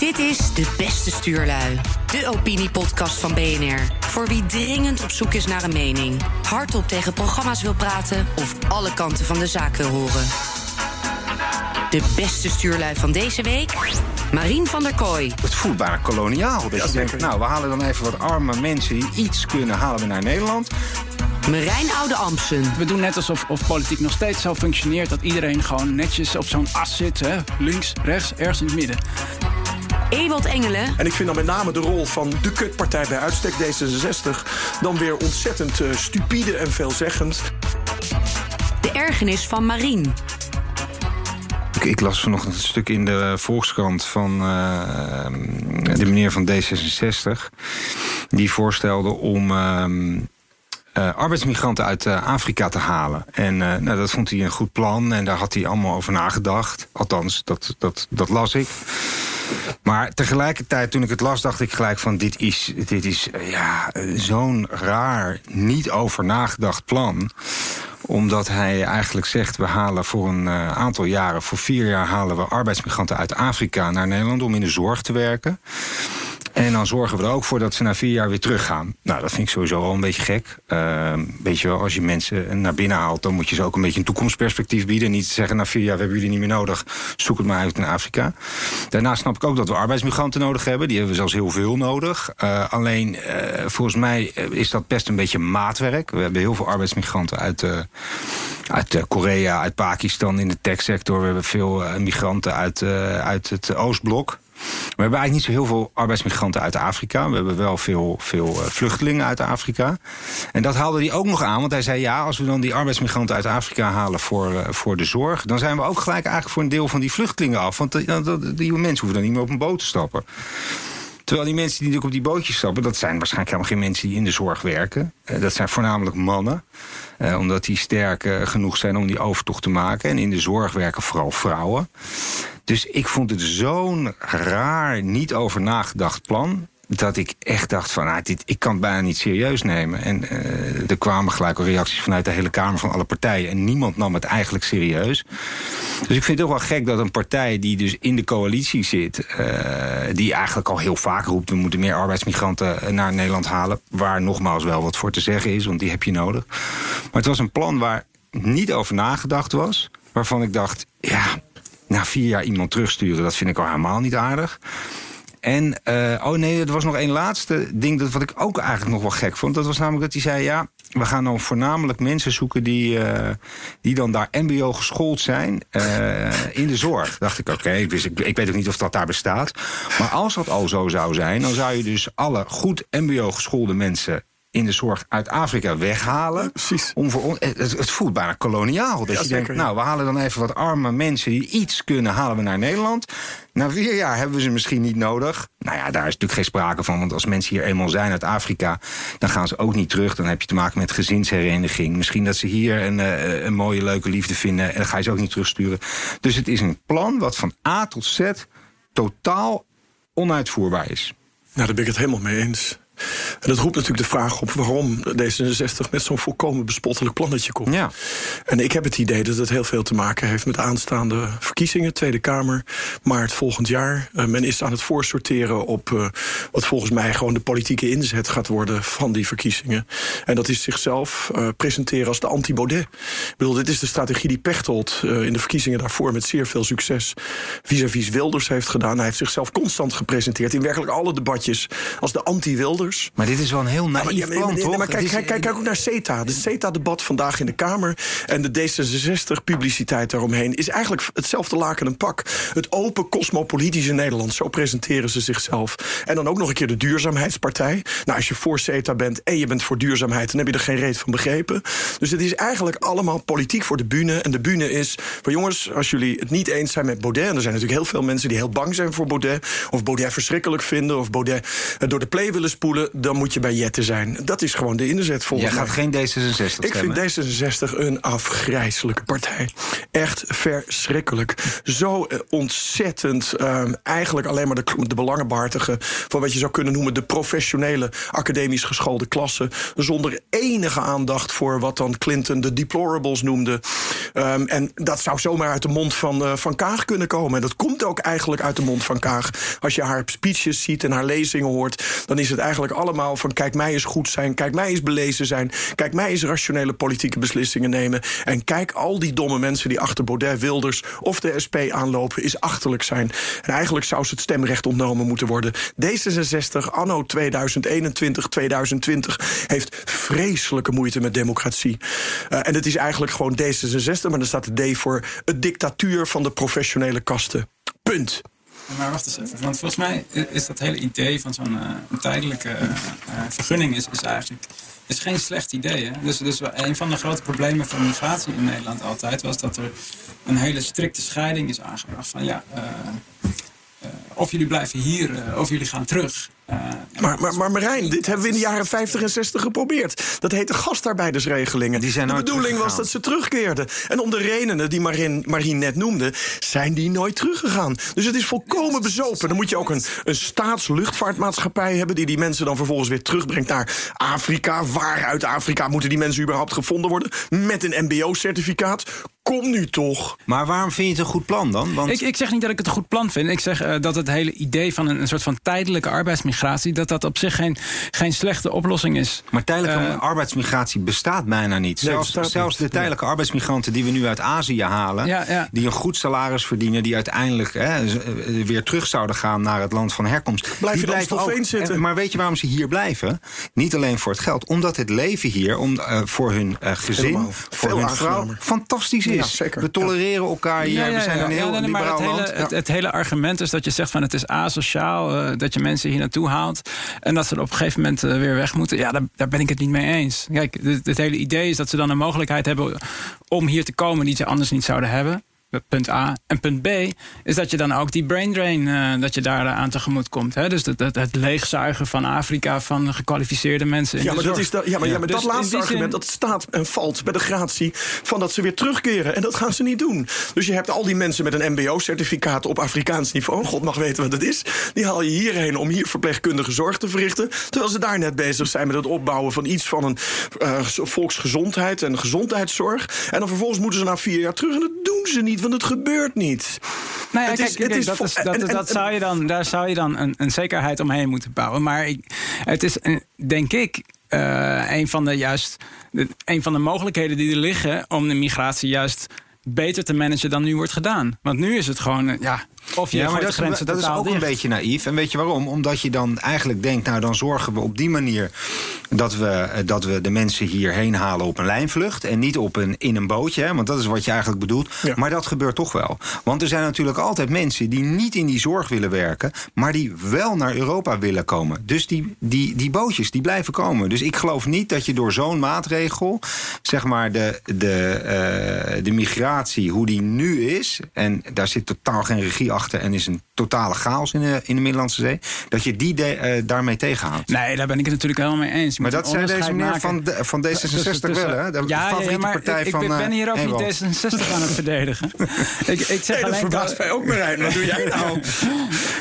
Dit is De Beste Stuurlui. De opiniepodcast van BNR. Voor wie dringend op zoek is naar een mening. Hardop tegen programma's wil praten of alle kanten van de zaak wil horen. De beste stuurlui van deze week? Marien van der Kooi. Het voelt bijna koloniaal. Dat je denkt, nou, we halen dan even wat arme mensen die iets kunnen, halen we naar Nederland. Marijn Oude Amsen. We doen net alsof of politiek nog steeds zo functioneert dat iedereen gewoon netjes op zo'n as zit. Hè? Links, rechts, ergens in het midden. Ewald Engelen. En ik vind dan met name de rol van de kutpartij bij uitstek D66 dan weer ontzettend uh, stupide en veelzeggend. De ergernis van Marien. Ik, ik, las vanochtend een stuk in de Volkskrant van uh, de meneer van D66. Die voorstelde om. Uh, uh, arbeidsmigranten uit uh, Afrika te halen. En uh, nou, dat vond hij een goed plan en daar had hij allemaal over nagedacht. Althans, dat, dat, dat las ik. Maar tegelijkertijd, toen ik het las, dacht ik gelijk van... dit is, dit is ja, zo'n raar, niet over nagedacht plan omdat hij eigenlijk zegt... we halen voor een uh, aantal jaren, voor vier jaar... halen we arbeidsmigranten uit Afrika naar Nederland... om in de zorg te werken. En dan zorgen we er ook voor dat ze na vier jaar weer teruggaan. Nou, dat vind ik sowieso al een beetje gek. Uh, weet je wel, als je mensen naar binnen haalt... dan moet je ze ook een beetje een toekomstperspectief bieden. Niet zeggen, na vier jaar we hebben jullie niet meer nodig. Zoek het maar uit in Afrika. Daarnaast snap ik ook dat we arbeidsmigranten nodig hebben. Die hebben we zelfs heel veel nodig. Uh, alleen, uh, volgens mij is dat best een beetje maatwerk. We hebben heel veel arbeidsmigranten uit, uit Korea, uit Pakistan in de techsector. We hebben veel migranten uit, uit het Oostblok. We hebben eigenlijk niet zo heel veel arbeidsmigranten uit Afrika. We hebben wel veel, veel vluchtelingen uit Afrika. En dat haalde hij ook nog aan, want hij zei... ja, als we dan die arbeidsmigranten uit Afrika halen voor, uh, voor de zorg... dan zijn we ook gelijk eigenlijk voor een deel van die vluchtelingen af. Want die, die mensen hoeven dan niet meer op een boot te stappen. Terwijl die mensen die op die bootjes stappen... dat zijn waarschijnlijk helemaal geen mensen die in de zorg werken. Dat zijn voornamelijk mannen. Uh, omdat die sterk uh, genoeg zijn om die overtocht te maken. En in de zorg werken vooral vrouwen. Dus ik vond het zo'n raar, niet over nagedacht plan dat ik echt dacht van, ah, dit, ik kan het bijna niet serieus nemen. En uh, er kwamen gelijk al reacties vanuit de hele Kamer van alle partijen. En niemand nam het eigenlijk serieus. Dus ik vind het ook wel gek dat een partij die dus in de coalitie zit... Uh, die eigenlijk al heel vaak roept... we moeten meer arbeidsmigranten naar Nederland halen... waar nogmaals wel wat voor te zeggen is, want die heb je nodig. Maar het was een plan waar niet over nagedacht was. Waarvan ik dacht, ja, na vier jaar iemand terugsturen... dat vind ik al helemaal niet aardig. En, uh, oh nee, er was nog één laatste ding dat, wat ik ook eigenlijk nog wel gek vond. Dat was namelijk dat hij zei, ja, we gaan dan voornamelijk mensen zoeken die, uh, die dan daar mbo geschoold zijn uh, in de zorg. Dacht ik, oké, ik, ik weet ook niet of dat daar bestaat. Maar als dat al zo zou zijn, dan zou je dus alle goed mbo geschoolde mensen in de zorg uit Afrika weghalen. Precies. Om voor, het, het voelt bijna koloniaal. Dat ja, je denkt, nou, we halen dan even wat arme mensen die iets kunnen, halen we naar Nederland. Na vier jaar hebben we ze misschien niet nodig. Nou ja, daar is natuurlijk geen sprake van. Want als mensen hier eenmaal zijn uit Afrika, dan gaan ze ook niet terug. Dan heb je te maken met gezinshereniging. Misschien dat ze hier een, uh, een mooie, leuke liefde vinden. En dan ga je ze ook niet terugsturen. Dus het is een plan wat van A tot Z totaal onuitvoerbaar is. Nou, daar ben ik het helemaal mee eens. En dat roept natuurlijk de vraag op waarom D66 met zo'n volkomen bespottelijk plannetje komt. Ja. En ik heb het idee dat het heel veel te maken heeft met aanstaande verkiezingen, Tweede Kamer, maart volgend jaar. Uh, men is aan het voorsorteren op uh, wat volgens mij gewoon de politieke inzet gaat worden van die verkiezingen. En dat is zichzelf uh, presenteren als de anti-Baudet. Ik bedoel, dit is de strategie die Pechtold in de verkiezingen daarvoor met zeer veel succes vis-à-vis -vis Wilders heeft gedaan. Hij heeft zichzelf constant gepresenteerd in werkelijk alle debatjes als de anti-Wilders. Maar dit is wel een heel naïef ja, maar, plan, nee, toch? maar kijk, kijk, kijk, kijk ook naar CETA. De CETA-debat vandaag in de Kamer... en de D66-publiciteit daaromheen... is eigenlijk hetzelfde laken en pak. Het open, cosmopolitische Nederland. Zo presenteren ze zichzelf. En dan ook nog een keer de duurzaamheidspartij. Nou, als je voor CETA bent en je bent voor duurzaamheid... dan heb je er geen reet van begrepen. Dus het is eigenlijk allemaal politiek voor de bühne. En de bühne is van jongens, als jullie het niet eens zijn met Baudet... en er zijn natuurlijk heel veel mensen die heel bang zijn voor Baudet... of Baudet verschrikkelijk vinden... of Baudet door de play willen spoelen dan moet je bij Jetten zijn. Dat is gewoon de inzet volgens Jij gaat geen D66 Ik vind D66 een afgrijzelijke partij. Echt verschrikkelijk. Zo eh, ontzettend ehm, eigenlijk alleen maar de, de belangenbehartigen... van wat je zou kunnen noemen de professionele academisch geschoolde klasse... zonder enige aandacht voor wat dan Clinton de deplorables noemde. Ehm, en dat zou zomaar uit de mond van, uh, van Kaag kunnen komen. En dat komt ook eigenlijk uit de mond van Kaag. Als je haar speeches ziet en haar lezingen hoort... dan is het eigenlijk allemaal van kijk mij eens goed zijn... kijk mij eens belezen zijn... kijk mij eens rationele politieke beslissingen nemen... en kijk al die domme mensen die achter Baudet, Wilders of de SP aanlopen... is achterlijk zijn. En eigenlijk zou ze het stemrecht ontnomen moeten worden. D66 anno 2021, 2020 heeft vreselijke moeite met democratie. Uh, en het is eigenlijk gewoon D66, maar dan staat de D voor het dictatuur van de professionele kasten. Punt. Maar wacht eens even, want volgens mij is dat hele idee van zo'n uh, tijdelijke uh, vergunning is, is eigenlijk is geen slecht idee. Hè? Dus, dus een van de grote problemen van migratie in Nederland altijd was dat er een hele strikte scheiding is aangebracht van ja, of jullie blijven hier of jullie gaan terug. Maar, maar, maar Marijn, dit hebben we in de jaren 50 en 60 geprobeerd. Dat heette gastarbeidersregelingen. Die zijn de bedoeling was dat ze terugkeerden. En om de redenen die Marien, Marien net noemde, zijn die nooit teruggegaan. Dus het is volkomen bezopen. Dan moet je ook een, een staatsluchtvaartmaatschappij hebben... die die mensen dan vervolgens weer terugbrengt naar Afrika. Waar uit Afrika moeten die mensen überhaupt gevonden worden? Met een mbo-certificaat. Kom nu toch. Maar waarom vind je het een goed plan dan? Want... Ik, ik zeg niet dat ik het een goed plan vind. Ik zeg uh, dat het hele idee van een, een soort van tijdelijke arbeidsmigratie dat dat op zich geen, geen slechte oplossing is. Maar tijdelijke uh, arbeidsmigratie bestaat bijna niet. Nee, zelfs zelfs niet. de tijdelijke arbeidsmigranten die we nu uit Azië halen... Ja, ja. die een goed salaris verdienen... die uiteindelijk hè, weer terug zouden gaan naar het land van herkomst. Blijf die je blijven ook zitten. En, maar weet je waarom ze hier blijven? Niet alleen voor het geld. Omdat het leven hier om, uh, voor hun uh, gezin, Helemaal. voor Veel hun vrouw... fantastisch is. Ja, zeker. We tolereren elkaar hier. We zijn een heel nee, maar liberaal het hele, het, het hele argument is dat je zegt van het is asociaal... Uh, dat je mensen hier naartoe haalt... en dat ze er op een gegeven moment uh, weer weg moeten. Ja, daar, daar, ben ik het niet mee eens. Kijk, het, het hele idee is dat ze dan een mogelijkheid hebben... om hier te komen die ze anders niet zouden hebben. Punt A. En punt B is dat je dan ook die brain drain, uh, dat je daar uh, aan tegemoet komt. Hè? Dus dat, dat, het leegzuigen van Afrika van gekwalificeerde mensen. In Ja, de maar, dat, is ja, maar, ja, maar Dus dat laatste argument, zin- dat staat en valt bij de gratie van dat ze weer terugkeren. En dat gaan ze niet doen. Dus je hebt al die mensen met een mbo-certificaat op Afrikaans niveau. God mag weten wat het is. Die haal je hierheen om hier verpleegkundige zorg te verrichten. Terwijl ze daar net bezig zijn met het opbouwen van iets van een uh, volksgezondheid en gezondheidszorg. En dan vervolgens moeten ze na vier jaar terug. En dat doen ze niet, want het gebeurt niet. Nou ja, Het kijk, is- kijk, het is dat, vo- is, dat, en- en- dat zou je dan, daar zou je dan een, een zekerheid omheen moeten bouwen. Maar ik, het is, denk ik, eh, een, van de juist, de, een van de mogelijkheden die er liggen om de migratie juist beter te managen dan nu wordt gedaan. Want nu is het gewoon, eh, ja, of je Ja, maar dat, grenzen is, dat is ook een beetje naïef. En weet je waarom? Omdat je dan eigenlijk denkt, nou dan zorgen we op die manier dat we, dat we de mensen hierheen halen op een lijnvlucht. En niet op een, in een bootje, hè, want dat is wat je eigenlijk bedoelt. Ja. Maar dat gebeurt toch wel. Want er zijn natuurlijk altijd mensen die niet in die zorg willen werken, maar die wel naar Europa willen komen. Dus die, die, die bootjes, die blijven komen. Dus ik geloof niet dat je door zo'n maatregel, zeg maar, de, de, eh, de migratie, hoe die nu is, en daar zit totaal geen regie achter en is een totale chaos in de, in de Middellandse Zee, dat je die de, eh, daarmee tegenhoudt. Nee, daar ben ik het natuurlijk helemaal mee eens. Je Maar dat zei deze meneer van, de, van D66 Tussen- tussen- wel, hè? De ja, favoriete ja, maar partij ik, van ik ben eh, hier ook Ewald. niet D66 aan het verdedigen. ik, ik zeg Nee, dat verbaast mij ook, Marijn. Wat doe jij nou?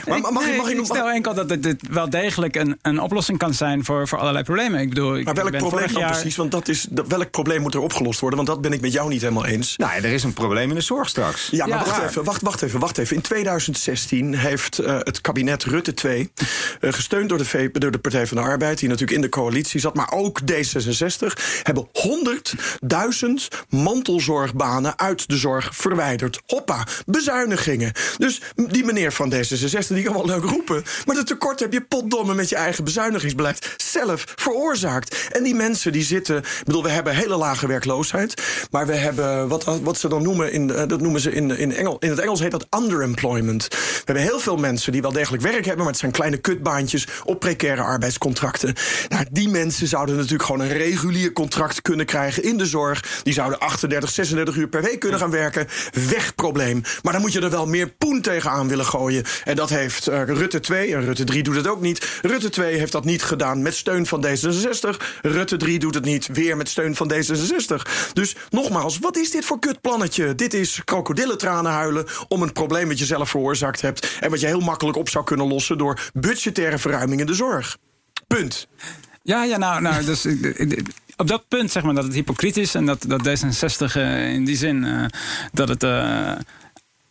Maar ik, mag, nee, ik, mag ik nog... stel enkel dat het wel degelijk een, een oplossing kan zijn voor, voor allerlei problemen. Ik bedoel, ik Maar welk ben probleem dan jaar, precies? Want dat is, dat- welk probleem moet er opgelost worden? Want dat ben ik met jou niet helemaal eens. Nou, ja, er is een probleem in de zorg straks. Ja, maar Ja, wacht, even, wacht, wacht even, wacht even. In 2016 heeft eh, het kabinet Rutte 2, eh, gesteund door de, door de Partij van de Arbeid, die natuurlijk in de coalitie zat, maar ook D66, hebben 100.000 mantelzorgbanen uit de zorg verwijderd. Hoppa, bezuinigingen. Dus die meneer van D66, die kan wel leuk roepen, maar dat tekort heb je potdomme met je eigen bezuinigingsbeleid zelf veroorzaakt. En die mensen die zitten, ik bedoel, we hebben hele lage werkloosheid, maar we hebben wat, wat ze dan noemen, in, eh, dat noemen ze in, in, Engel, in het Engels heet dat underemployment. We hebben heel veel mensen die wel degelijk werk hebben, maar het zijn kleine kutbaantjes op precaire arbeidscontracten. Nou, die mensen zouden natuurlijk gewoon een regulier contract kunnen krijgen in de zorg. Die zouden 38, 36 uur per week kunnen gaan werken. Weg probleem. Maar dan moet je er wel meer poen tegenaan willen gooien. En dat heeft uh, Rutte 2, en Rutte 3 doet het ook niet. Rutte 2 heeft dat niet gedaan met steun van D66. Rutte 3 doet het niet weer met steun van D66. Dus nogmaals, wat is dit voor kutplannetje? Dit is krokodillentranen huilen om een probleem wat je zelf veroorzaakt hebt. En wat je heel makkelijk op zou kunnen lossen door budgettaire verruiming in de zorg. Punt. Ja, ja nou, nou dus, op dat punt zeg maar dat het hypocriet is en dat, dat D66 uh, in die zin dat het.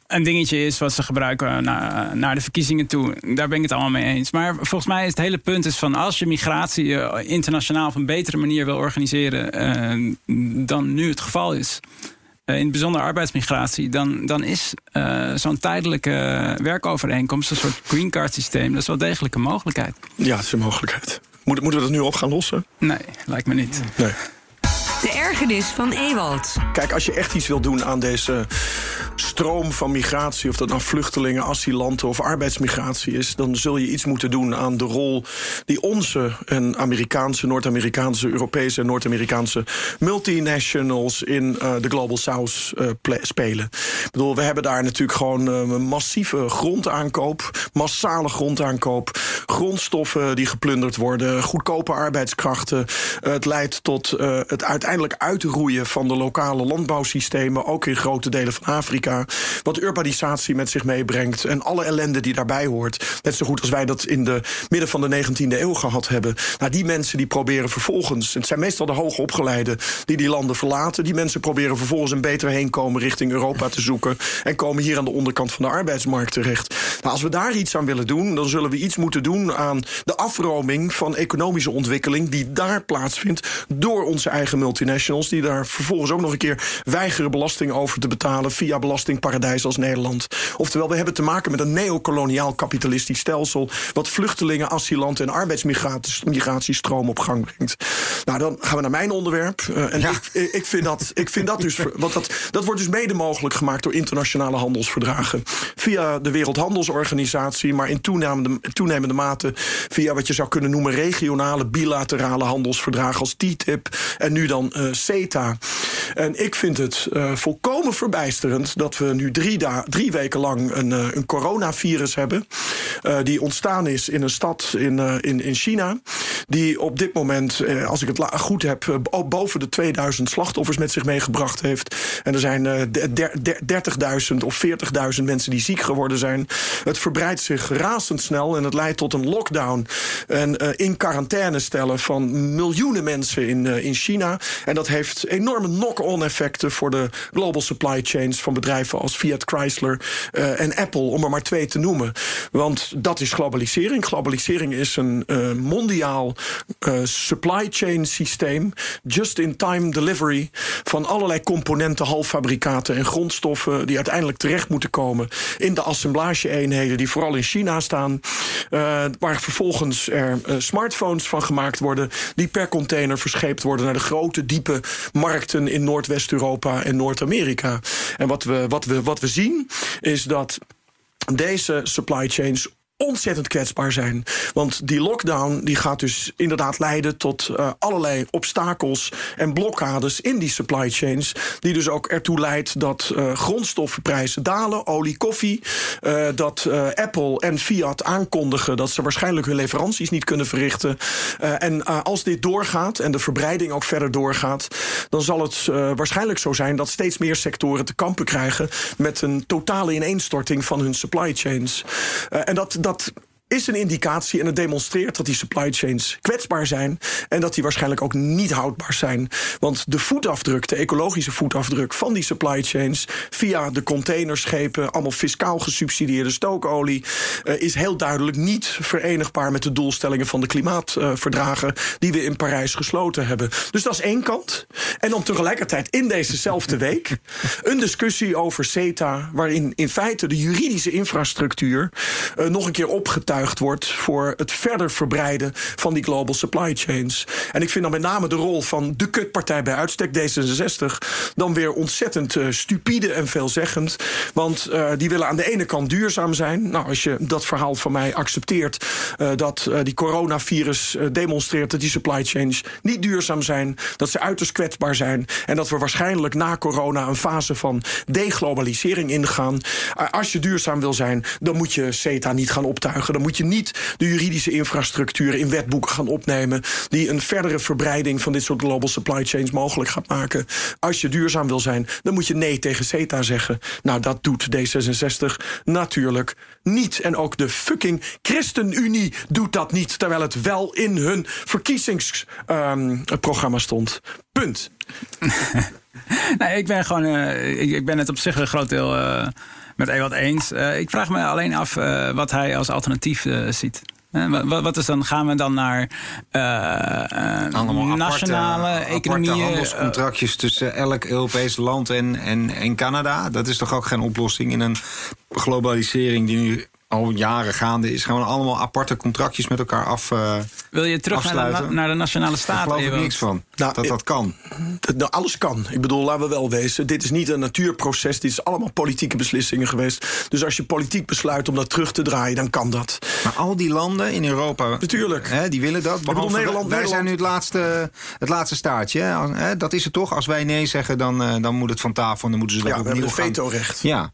Een dingetje is wat ze gebruiken naar, naar de verkiezingen toe. Daar ben ik het allemaal mee eens. Maar volgens mij is het hele punt is van als je migratie internationaal op een betere manier wil organiseren dan nu het geval is. In het bijzonder arbeidsmigratie, dan, dan is zo'n tijdelijke werkovereenkomst, een soort green card systeem, dat is wel degelijk een mogelijkheid. Ja, het is een mogelijkheid. Moeten, moeten we dat nu op gaan lossen? Nee, lijkt me niet. Nee. De ergernis van Ewald. Kijk, als je echt iets wil doen aan deze stroom van migratie, of dat nou vluchtelingen, asylanten of arbeidsmigratie is, dan zul je iets moeten doen aan de rol die onze en Amerikaanse, Noord-Amerikaanse, Europese en Noord-Amerikaanse multinationals in uh, de Global South uh, spelen. Ik bedoel, we hebben daar natuurlijk gewoon uh, een massieve grondaankoop, massale grondaankoop, grondstoffen die geplunderd worden, goedkope arbeidskrachten. het leidt tot het uiteindelijk uitroeien van de lokale landbouwsystemen, ook in grote delen van Afrika. Wat urbanisatie met zich meebrengt en alle ellende die daarbij hoort. Net zo goed als wij dat in de midden van de 19e eeuw gehad hebben. Nou, die mensen die proberen vervolgens, het zijn meestal de hoogopgeleiden die die landen verlaten. Die mensen proberen vervolgens een beter heenkomen richting Europa te zoeken. En komen hier aan de onderkant van de arbeidsmarkt terecht. Nou, als we daar iets aan willen doen, dan zullen we iets moeten doen aan de afroming van economische ontwikkeling die daar plaatsvindt door onze eigen multinationals. Die daar vervolgens ook nog een keer weigeren belasting over te betalen via belastingparadijs als Nederland. Oftewel, we hebben te maken met een neocoloniaal kapitalistisch stelsel. wat vluchtelingen, asylanten en arbeidsmigratiestroom op gang brengt. Nou, dan gaan we naar mijn onderwerp. Uh, en ik, ik, vind dat, ik vind dat dus. Want dat, dat wordt dus mede mogelijk gemaakt door internationale handelsverdragen. Via de Wereldhandelsorganisatie, maar in toenemende, toenemende mate via wat je zou kunnen noemen regionale bilaterale handelsverdragen als TTIP en nu dan uh, CETA. En ik vind het uh, volkomen verbijsterend dat we nu drie, drie weken lang een, uh, een coronavirus hebben. Die ontstaan is in een stad in, in, in China. Die op dit moment, als ik het goed heb, boven de 2000 slachtoffers met zich meegebracht heeft. En er zijn 30.000 of 40.000 mensen die ziek geworden zijn. Het verbreidt zich razendsnel en het leidt tot een lockdown. En in quarantaine stellen van miljoenen mensen in, in China. En dat heeft enorme knock-on effecten voor de global supply chains van bedrijven als Fiat Chrysler uh, en Apple, om er maar twee te noemen. Want dat is globalisering. Globalisering is een uh, mondiaal uh, supply chain systeem, just-in-time delivery van allerlei componenten, halffabrikaten en grondstoffen die uiteindelijk terecht moeten komen in de assemblage-eenheden die vooral in China staan, waar vervolgens er smartphones van gemaakt worden die per container verscheept worden naar de grote, diepe markten in Noordwest-Europa en Noord-Amerika. En wat we, wat, we, wat we zien is dat deze supply chains ontzettend kwetsbaar zijn. Want die lockdown die gaat dus inderdaad leiden tot uh, allerlei obstakels en blokkades in die supply chains. Die dus ook ertoe leidt dat uh, grondstoffenprijzen dalen, olie, koffie. Uh, dat Apple en Fiat aankondigen dat ze waarschijnlijk hun leveranties niet kunnen verrichten. en als dit doorgaat en de verbreiding ook verder doorgaat, dan zal het waarschijnlijk zo zijn dat steeds meer sectoren te kampen krijgen met een totale ineenstorting van hun supply chains. en dat dat is een indicatie en het demonstreert dat die supply chains kwetsbaar zijn en dat die waarschijnlijk ook niet houdbaar zijn. Want de voetafdruk, de ecologische voetafdruk van die supply chains via de containerschepen, allemaal fiscaal gesubsidieerde stookolie, uh, is heel duidelijk niet verenigbaar met de doelstellingen van de klimaatverdragen uh, die we in Parijs gesloten hebben. Dus dat is één kant. En dan tegelijkertijd in dezezelfde week een discussie over CETA, waarin in feite de juridische infrastructuur uh, nog een keer opgetuigd wordt voor het verder verbreiden van die global supply chains. En ik vind dan met name de rol van de kutpartij bij uitstek, D66, dan weer ontzettend uh, stupide en veelzeggend. Want uh, die willen aan de ene kant duurzaam zijn. Nou, als je dat verhaal van mij accepteert, uh, dat die coronavirus demonstreert dat die supply chains niet duurzaam zijn, dat ze uiterst kwetsbaar zijn en dat we waarschijnlijk na corona een fase van deglobalisering ingaan. als je duurzaam wil zijn, dan moet je CETA niet gaan optuigen. Dan moet je niet de juridische infrastructuur in wetboeken gaan opnemen die een verdere verbreiding van dit soort global supply chains mogelijk gaat maken. Als je duurzaam wil zijn, dan moet je nee tegen CETA zeggen. Nou, dat doet D66 natuurlijk niet. En ook de fucking ChristenUnie doet dat niet, terwijl het wel in hun verkiezingsprogramma stond. Punt. nee, ik ben gewoon. Uh, ik, ben het op zich een groot deel uh, met Ewald eens. Uh, ik vraag me alleen af wat hij als alternatief ziet. Wat, wat, is dan? Gaan we dan naar nationale aparte, economieën? Aparte handelscontractjes tussen elk Europees land en, en, en Canada. Dat is toch ook geen oplossing in een globalisering die nu al jaren gaande is. Gewoon allemaal aparte contractjes met elkaar af. Uh, Wil je terug naar de, naar de, nationale staat? Daar geloof ik niks van. Nou, dat dat kan. Nou, alles kan. Ik bedoel, laten we wel wezen. Dit is niet een natuurproces. Dit is allemaal politieke beslissingen geweest. Dus als je politiek besluit om dat terug te draaien, dan kan dat. Maar al die landen in Europa. Natuurlijk. Hè, die willen dat. Behalve, Nederland, wij zijn nu het laatste, het laatste staartje. Hè? Dat is het toch. Als wij nee zeggen, dan, uh, dan moet het van tafel. En dan moeten ze dat ja, opnieuw gaan. veto-recht. Ja.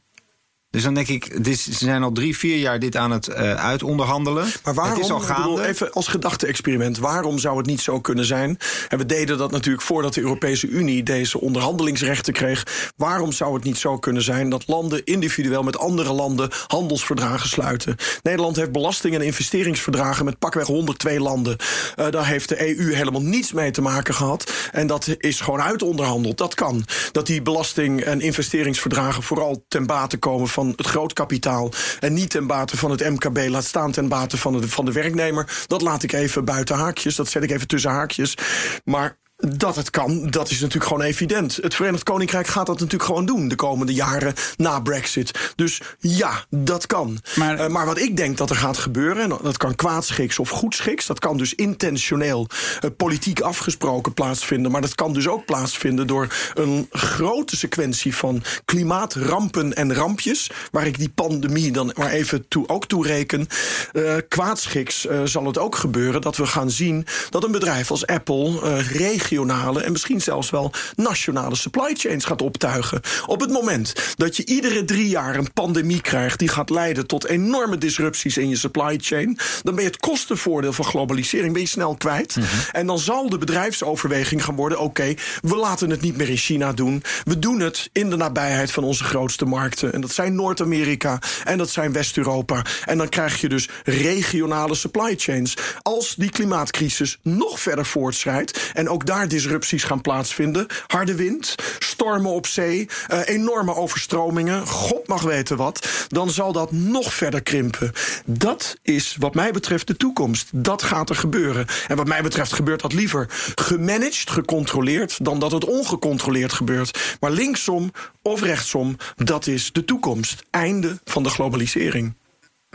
Dus dan denk ik, dit, ze zijn al drie, vier jaar dit aan het uh, uitonderhandelen. Maar waarom, het is al gaande. Bedoel, even als gedachte-experiment, waarom zou het niet zo kunnen zijn? En we deden dat natuurlijk voordat de Europese Unie deze onderhandelingsrechten kreeg. Waarom zou het niet zo kunnen zijn dat landen individueel met andere landen handelsverdragen sluiten? Nederland heeft belasting- en investeringsverdragen met pakweg 102 landen. Uh, daar heeft de EU helemaal niets mee te maken gehad. En dat is gewoon uitonderhandeld. Dat kan. Dat die belasting- en investeringsverdragen vooral ten bate komen van het groot kapitaal. En niet ten bate van het MKB, laat staan ten bate van de, van de werknemer. Dat laat ik even buiten haakjes. Dat zet ik even tussen haakjes. Maar dat het kan, dat is natuurlijk gewoon evident. Het Verenigd Koninkrijk gaat dat natuurlijk gewoon doen de komende jaren na Brexit. Dus ja, dat kan. Maar, uh, maar wat ik denk dat er gaat gebeuren, en dat kan kwaadschiks of goedschiks, dat kan dus intentioneel uh, politiek afgesproken plaatsvinden. Maar dat kan dus ook plaatsvinden door een grote sequentie van klimaatrampen en rampjes, waar ik die pandemie dan maar even toe, ook toe reken. Uh, kwaadschiks zal het ook gebeuren dat we gaan zien dat een bedrijf als Apple regio regionale en misschien zelfs wel nationale supply chains gaat optuigen. Op het moment dat je iedere drie jaar een pandemie krijgt die gaat leiden tot enorme disrupties in je supply chain, dan ben je het kostenvoordeel van globalisering ben je snel kwijt. Mm -hmm. En dan zal de bedrijfsoverweging gaan worden: oké, okay, we laten het niet meer in China doen. We doen het in de nabijheid van onze grootste markten. En dat zijn Noord-Amerika en dat zijn West-Europa. En dan krijg je dus regionale supply chains. Als die klimaatcrisis nog verder voortschrijdt en ook daar disrupties gaan plaatsvinden. Harde wind, stormen op zee, uh, enorme overstromingen. God mag weten wat. Dan zal dat nog verder krimpen. Dat is wat mij betreft de toekomst. Dat gaat er gebeuren. En wat mij betreft gebeurt dat liever gemanaged, gecontroleerd, dan dat het ongecontroleerd gebeurt. Maar linksom of rechtsom, dat is de toekomst. Einde van de globalisering.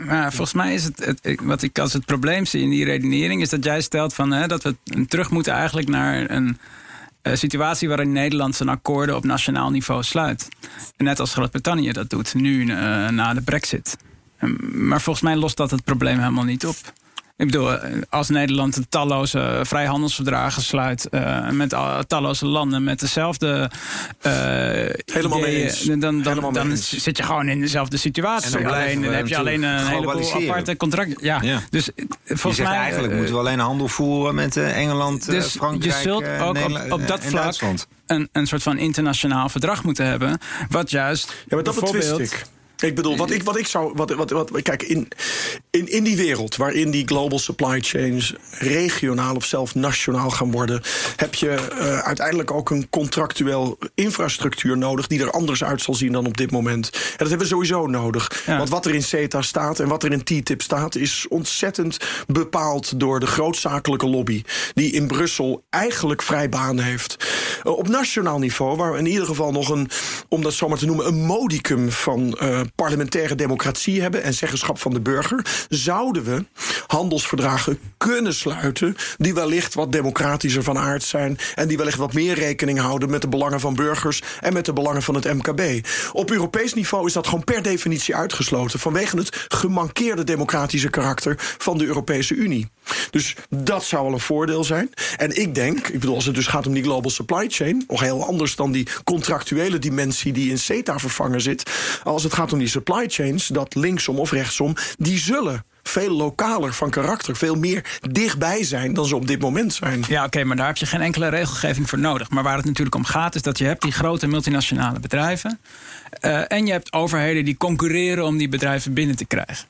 Maar volgens mij is het, het, wat ik als het probleem zie in die redenering, is dat jij stelt van, hè, dat we terug moeten eigenlijk naar een uh, situatie waarin Nederland zijn akkoorden op nationaal niveau sluit. Net als Groot-Brittannië dat doet, nu uh, na de brexit. Maar volgens mij lost dat het probleem helemaal niet op. Ik bedoel, als Nederland talloze vrijhandelsverdragen sluit uh, met talloze landen met dezelfde uh, Helemaal ideeën, eens. dan, dan, dan, dan zit je gewoon in dezelfde situatie. En dan, alleen, dan heb je alleen een heleboel aparte contracten. Ja. ja. Dus volgens je mij eigenlijk uh, moeten we alleen handel voeren met Engeland, dus Frankrijk, je zult ook op, op dat vlak een, een soort van internationaal verdrag moeten hebben, wat juist ja, maar dat bijvoorbeeld ik. Bedoel, wat ik, wat ik zou. Wat, wat, wat, kijk, in, in, in die wereld waarin die global supply chains regionaal of zelfs nationaal gaan worden, heb je uh, uiteindelijk ook een contractueel infrastructuur nodig die er anders uit zal zien dan op dit moment. En dat hebben we sowieso nodig. Ja. Want wat er in CETA staat en wat er in TTIP staat, is ontzettend bepaald door de grootzakelijke lobby, die in Brussel eigenlijk vrij baan heeft. Uh, op nationaal niveau, waar we in ieder geval nog een, om dat zomaar te noemen, een modicum van. Uh, parlementaire democratie hebben en zeggenschap van de burger, zouden we handelsverdragen kunnen sluiten die wellicht wat democratischer van aard zijn en die wellicht wat meer rekening houden met de belangen van burgers en met de belangen van het MKB. Op Europees niveau is dat gewoon per definitie uitgesloten vanwege het gemankeerde democratische karakter van de Europese Unie. Dus dat zou wel een voordeel zijn. En ik denk, ik bedoel, als het dus gaat om die global supply chain, nog heel anders dan die contractuele dimensie die in CETA vervangen zit. Als het gaat om die supply chains, dat linksom of rechtsom, die zullen veel lokaler van karakter, veel meer dichtbij zijn dan ze op dit moment zijn. Ja, oké, maar daar heb je geen enkele regelgeving voor nodig. Maar waar het natuurlijk om gaat, is dat je hebt die grote multinationale bedrijven. Uh, en je hebt overheden die concurreren om die bedrijven binnen te krijgen.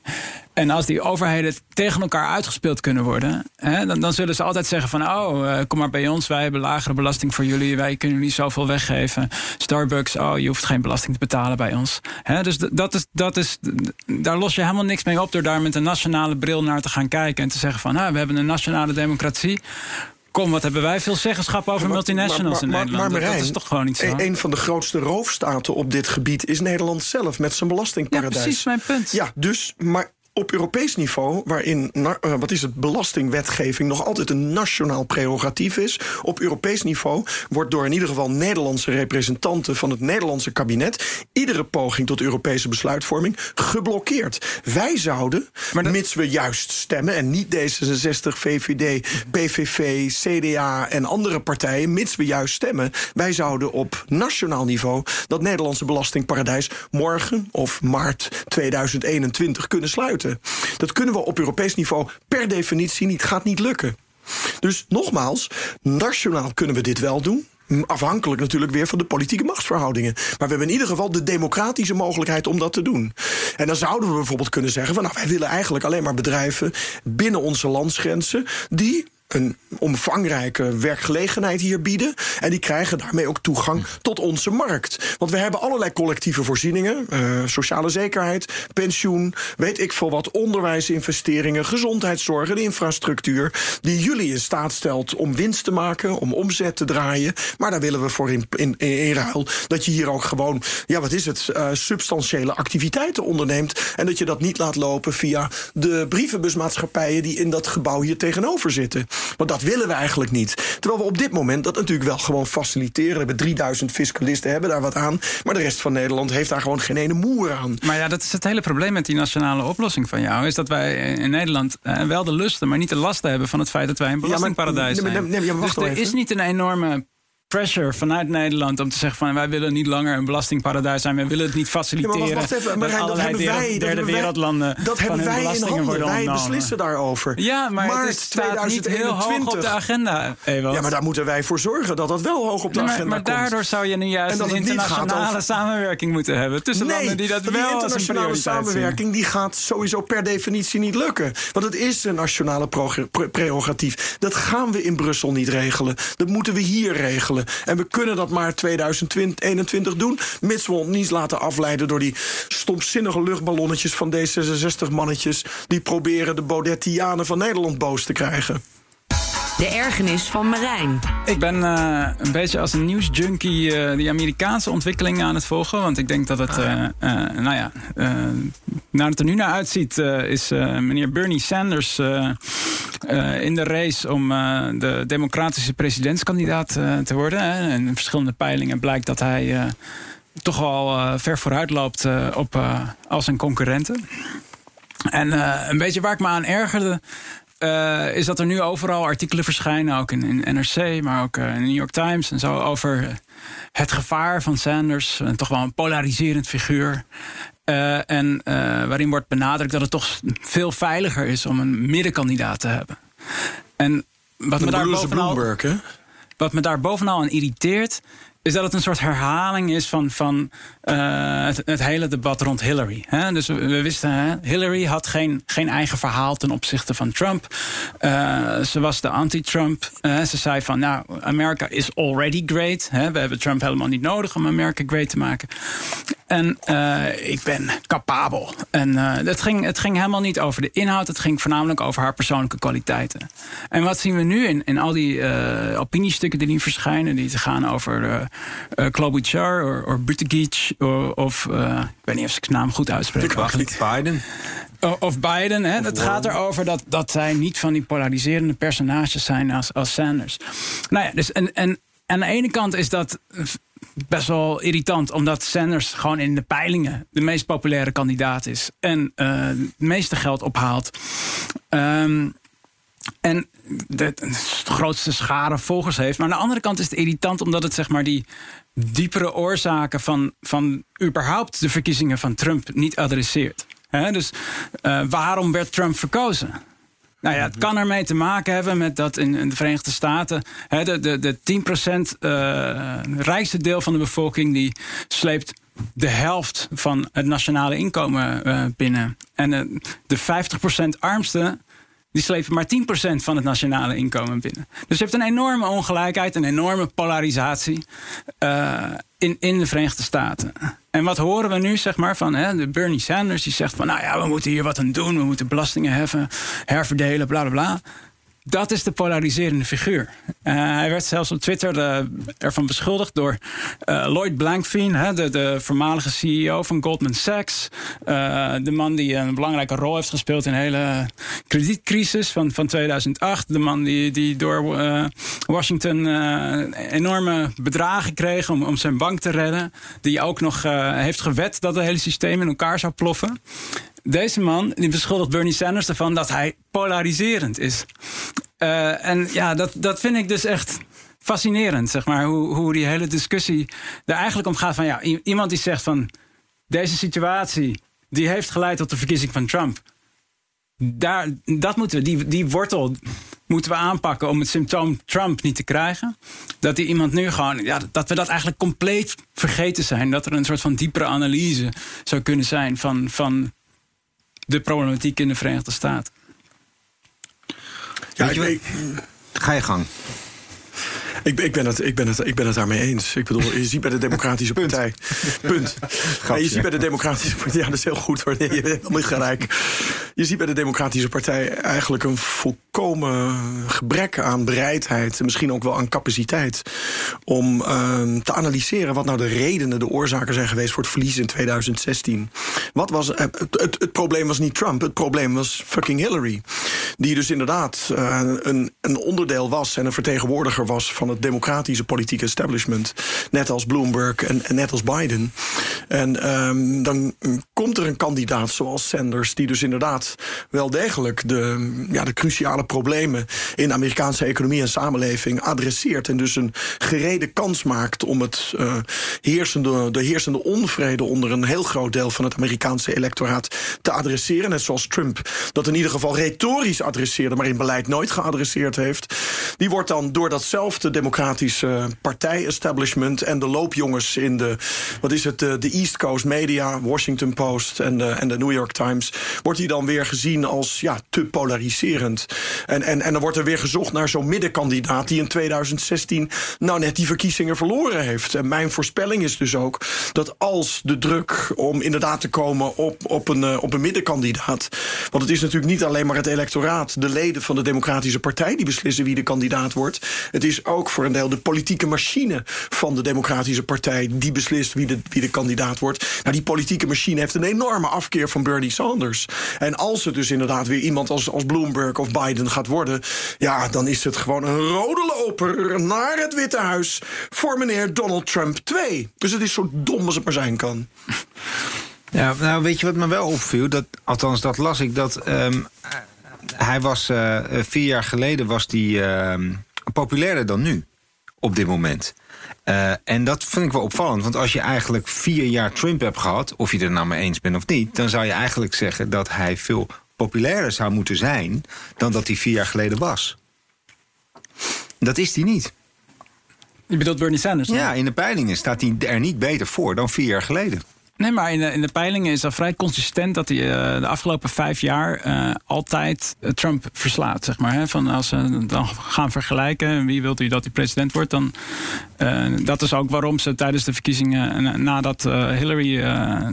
En als die overheden tegen elkaar uitgespeeld kunnen worden, hè, dan, dan, zullen ze altijd zeggen van oh, uh, kom maar bij ons, wij hebben lagere belasting voor jullie, wij kunnen jullie zoveel weggeven. Starbucks, oh, je hoeft geen belasting te betalen bij ons. Hè, dus dat is, dat is, daar los je helemaal niks mee op door daar met een nationale bril naar te gaan kijken en te zeggen van ah, we hebben een nationale democratie. Kom, wat hebben wij veel zeggenschap over multinationals in Nederland? Maar, dat, is toch gewoon niet zo? Een, van de grootste roofstaten op dit gebied is Nederland zelf met zijn belastingparadijs. Ja, precies mijn punt. Ja, dus, maar op Europees niveau, waarin uh, wat is het, belastingwetgeving nog altijd een nationaal prerogatief is, op Europees niveau wordt door in ieder geval Nederlandse representanten van het Nederlandse kabinet iedere poging tot Europese besluitvorming geblokkeerd. Wij zouden, maar mits we juist stemmen en niet D66, VVD, PVV, CDA en andere partijen, mits we juist stemmen, wij zouden op nationaal niveau dat Nederlandse belastingparadijs morgen of maart 2021 kunnen sluiten. Dat kunnen we op Europees niveau per definitie niet, gaat niet lukken. Dus nogmaals, nationaal kunnen we dit wel doen. Afhankelijk natuurlijk weer van de politieke machtsverhoudingen. Maar we hebben in ieder geval de democratische mogelijkheid om dat te doen. En dan zouden we bijvoorbeeld kunnen zeggen: van nou, wij willen eigenlijk alleen maar bedrijven binnen onze landsgrenzen die een omvangrijke werkgelegenheid hier bieden. En die krijgen daarmee ook toegang tot onze markt. Want we hebben allerlei collectieve voorzieningen: uh, sociale zekerheid, pensioen, weet ik veel wat, onderwijsinvesteringen, gezondheidszorg en infrastructuur. Die jullie in staat stelt om winst te maken, om omzet te draaien. Maar daar willen we voor in, in, in ruil dat je hier ook gewoon, ja, wat is het, uh, substantiële activiteiten onderneemt. En dat je dat niet laat lopen via de brievenbusmaatschappijen die in dat gebouw hier tegenover zitten. Want dat willen we eigenlijk niet. Terwijl we op dit moment dat natuurlijk wel gewoon faciliteren. We hebben 3000 fiscalisten, hebben daar wat aan. Maar de rest van Nederland heeft daar gewoon geen ene moer aan. Maar ja, dat is het hele probleem met die nationale oplossing van jou. Is dat wij in Nederland eh, wel de lusten, maar niet de lasten hebben van het feit dat wij een belastingparadijs zijn. Ja, maar, dus er is niet een enorme pressure vanuit Nederland om te zeggen van wij willen niet langer een belastingparadijs zijn, we willen het niet faciliteren. Ja, maar wacht even, maar dat hebben wij, derde wereldlanden. Dat hebben wij in handen. Wij beslissen daarover. Ja, maar het staat niet heel hoog op de agenda. Ewald. Ja, maar daar moeten wij voor zorgen dat dat wel hoog op de agenda maar, maar komt. Maar daardoor zou je nu juist een internationale samenwerking moeten hebben tussen nee, landen die dat die wel internationale samenwerking die gaat sowieso per definitie niet lukken, want het is een nationale prerogatief. Dat gaan we in Brussel niet regelen. Dat moeten we hier regelen. En we kunnen dat maar 2021 doen, mits we ons niet laten afleiden door die stomzinnige luchtballonnetjes van D66-mannetjes die proberen de Baudettianen van Nederland boos te krijgen. De ergernis van Marijn. Ik ben uh, een beetje als een nieuwsjunkie uh, die Amerikaanse ontwikkelingen aan het volgen. Want ik denk dat het, uh, nou ja, naar het er nu naar uitziet, is meneer Bernie Sanders in de race om de democratische presidentskandidaat te worden. Hè. En in verschillende peilingen blijkt dat hij toch wel ver vooruit loopt op al zijn concurrenten. En een beetje waar ik me aan ergerde is dat er nu overal artikelen verschijnen, ook in, in NRC, maar ook in de New York Times en zo, over het gevaar van Sanders. En toch wel een polariserend figuur. Uh, en waarin wordt benadrukt dat het toch veel veiliger is om een middenkandidaat te hebben. En wat me, daar bovenal, wat me daar bovenal aan irriteert, is dat het een soort herhaling is van, van uh, het, het, hele debat rond Hillary. Hè? Dus we, we wisten, hè? Hillary had geen, geen eigen verhaal ten opzichte van Trump. Uh, ze was de anti-Trump. Uh, ze zei van, nou, America is already great. Hè? We hebben Trump helemaal niet nodig om America great te maken. En ik ben capabel. En het, ging, het ging helemaal niet over de inhoud. Het ging voornamelijk over haar persoonlijke kwaliteiten. En wat zien we nu in, in al die opiniestukken die nu verschijnen... die te gaan over uh, Klobuchar of Buttigieg of... Uh, ik weet niet of ik zijn naam goed uitspreek. Biden. Of Biden. Hè? Het gaat erover dat, dat zij niet van die polariserende personages zijn als, als Sanders. Nou ja, dus en, en aan de ene kant is dat best wel irritant, omdat Sanders gewoon in de peilingen de meest populaire kandidaat is en uh, het meeste geld ophaalt. Um, en de, de, grootste schare volgers heeft. Maar aan de andere kant is het irritant omdat het zeg maar die diepere oorzaken van, van überhaupt de verkiezingen van Trump niet adresseert. Dus uh, waarom werd Trump verkozen? Nou ja, het kan ermee te maken hebben met dat in, de Verenigde Staten... He, de, de, de 10% uh, rijkste deel van de bevolking... die sleept de helft van het nationale inkomen uh, binnen. En uh, de 50% armste die slepen maar 10% van het nationale inkomen binnen. Dus je hebt een enorme ongelijkheid, een enorme polarisatie uh, in, in de Verenigde Staten. En wat horen we nu, zeg maar, van hè, de Bernie Sanders, die zegt van, nou ja, we moeten hier wat aan doen, we moeten belastingen heffen, herverdelen, bla bla bla. Dat is de polariserende figuur. Uh, hij werd zelfs op Twitter uh, ervan beschuldigd door uh, Lloyd Blankfein, hè, de, de, voormalige CEO van Goldman Sachs. de man die een belangrijke rol heeft gespeeld in de hele kredietcrisis van, van 2008. De man die, die door Washington enorme bedragen kreeg om, om zijn bank te redden. Die ook nog heeft gewet dat het hele systeem in elkaar zou ploffen. Deze man die beschuldigt Bernie Sanders ervan dat hij polariserend is. Uh, en ja, dat, dat vind ik dus echt fascinerend, zeg maar. Hoe, hoe die hele discussie er eigenlijk om gaat van... ja, iemand die zegt van... deze situatie, die heeft geleid tot de verkiezing van Trump. Daar, dat moeten we, die, die wortel moeten we aanpakken om het symptoom Trump niet te krijgen. Dat die iemand nu gewoon, ja, dat we dat eigenlijk compleet vergeten zijn. Dat er een soort van diepere analyse zou kunnen zijn van, van de problematiek in de Verenigde Staten. Ja, ik, ga je gang. Ik, ik, ben het, ik, ben het, ik ben het daarmee eens. Ik bedoel, je ziet bij de Democratische Partij. Punt. Je ziet bij de Democratische Partij. Ja, dat is heel goed hoor. Je bent helemaal gelijk. Je ziet bij de Democratische Partij eigenlijk een volkomen gebrek aan bereidheid. En misschien ook wel aan capaciteit. Om uh, te analyseren wat nou de redenen, de oorzaken zijn geweest voor het verlies in 2016. Wat was, het, het, het probleem was niet Trump. Het probleem was fucking Hillary. Die dus inderdaad uh, een, een onderdeel was en een vertegenwoordiger was van het democratische politieke establishment. Net als Bloomberg en, net als Biden. En um, dan komt er een kandidaat zoals Sanders, die dus inderdaad wel degelijk de, ja, de cruciale problemen in de Amerikaanse economie en samenleving adresseert. En dus een gereden kans maakt om het uh, heersende, de heersende onvrede onder een heel groot deel van het Amerikaanse electoraat te adresseren. Net zoals Trump dat in ieder geval retorisch adresseerde, maar in beleid nooit geadresseerd heeft. Die wordt dan door datzelfde democratische partij-establishment en de loopjongens in de, wat is het, de, East Coast media, Washington Post en de, en de New York Times, wordt hij dan weer gezien als ja, te polariserend. En, en, en dan wordt er weer gezocht naar zo'n middenkandidaat die in 2016 nou net die verkiezingen verloren heeft. En mijn voorspelling is dus ook dat als de druk om inderdaad te komen op, op, een, uh, op een middenkandidaat, want het is natuurlijk niet alleen maar het electoraat, de leden van de Democratische Partij die beslissen wie de kandidaat wordt. Het is ook voor een deel de politieke machine van de Democratische Partij die beslist wie de, wie de kandidaat wordt. Nou, die politieke machine heeft een enorme afkeer van Bernie Sanders. En als het dus inderdaad weer iemand als, als Bloomberg of Biden gaat worden, ja, dan is het gewoon een rode loper naar het Witte Huis voor meneer Donald Trump 2. Dus het is zo dom als het maar zijn kan. Ja, nou weet je wat me wel opviel? Dat, althans, dat las ik. Dat um, hij was uh, vier jaar geleden was die uh, populairder dan nu. Op dit moment. Uh, en dat vind ik wel opvallend. Want als je eigenlijk vier jaar Trump hebt gehad... of je er nou mee eens bent of niet... dan zou je eigenlijk zeggen dat hij veel populairder zou moeten zijn... dan dat hij vier jaar geleden was. Dat is hij niet. Je bedoelt Bernie Sanders? Ja, in de peilingen staat hij er niet beter voor dan vier jaar geleden. Nee, maar in de, in de peilingen is dat vrij consistent dat hij uh, de afgelopen vijf jaar uh, altijd Trump verslaat. Zeg maar, hè? Van als ze dan gaan vergelijken wie wilt u dat hij president wordt, dan dat is ook waarom ze tijdens de verkiezingen, nadat Hillary